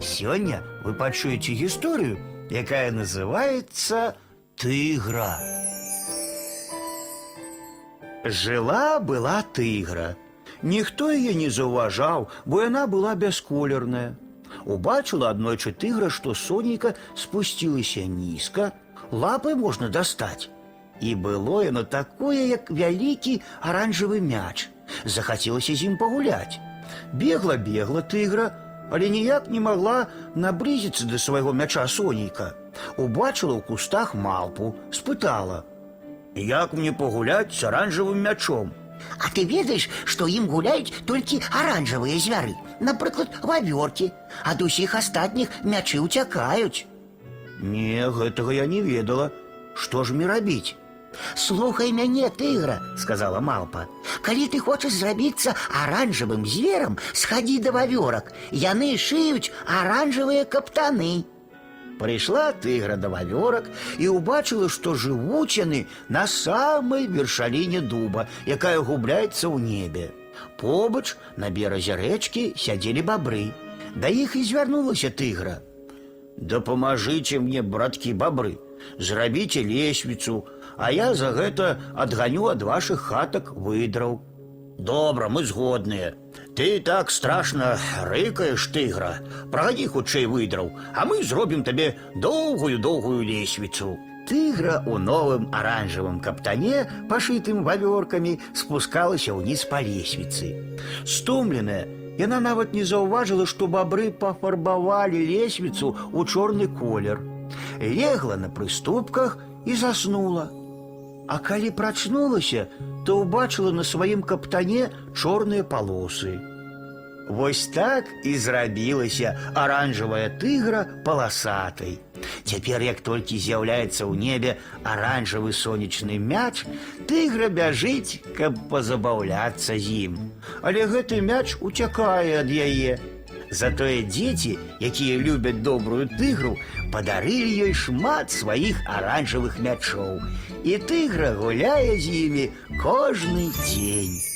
Сёння вы пачуеце гісторыю, якая называется «Тыгра». Жила была тыгра. Ніхто яе не заўважаў, бо яна была бясколерная. Убачыла аднойчы тыгра, што сонейка спусцілася нізка, лапы можна дастаць. І было яно такое, як вялікі аранжавы мяч. Захацелася з ім пагуляць. Бегла, бегла тыгра, але ніяк не магла наблізіцца да свайго мяча сонейка. Убачыла ў кустах малпу, спытала: « Як мне пагуляць з аранжавым мячом? А ты ведаеш, што ім гуляюць толькі аранжавыя звяры, напрыклад, вавёркі, ад усіх астатніх мячы ўцякаюць. Не, гэтага я не ведала. Што ж мне рабіць? Слухай мяне, тыгра, сказала малпа. Калі ты хочаш зрабіцца аранжавым зверам, схадзі да вавёрак. Яны шыюць аранжавыя каптаны. Прыйшла тыгра да вавёрак і ўбачыла, што жывуць яны на самай вершаліне дуба, якая губляецца ў небе. Побач на беразе рэчкі сядзелі бабры. Да іх і звярнулася тыгра. Дапамажыце мне, браткі бабры, зрабіце лесвіцу, а я за гэта адганю ад вашых хатак выдраў. Добра, мы згодныя. Ты так страшна рыкаеш, тыгра. Прагадзі хутчэй выдраў, а мы зробім табе доўгую-доўгую лесвіцу. Тыгра у новым аранжавым каптане, пашытым вавёркамі, спускалася ўніз па лесвіцы. Стомленая, яна нават не заўважыла, што бабры пафарбавалі лесвіцу ў чорны колер. Легла на прыступках і заснула. А калі прачнулася, то ўбачыла на сваім каптане чорныя палосы. Вось так і зрабілася аранжавая тыгра паласатай. Цяпер, як толькі з'яўляецца ў небе аранжавы сонечны мяч, тыгра бяжыць, каб пазабаўляцца з ім. Але гэты мяч уцякае ад яе. Затое дзеці, якія любяць добрую тыгру, падарылі ёй шмат сваіх аранжавых мячоў. І тыгра гуляе з імі кожны дзень.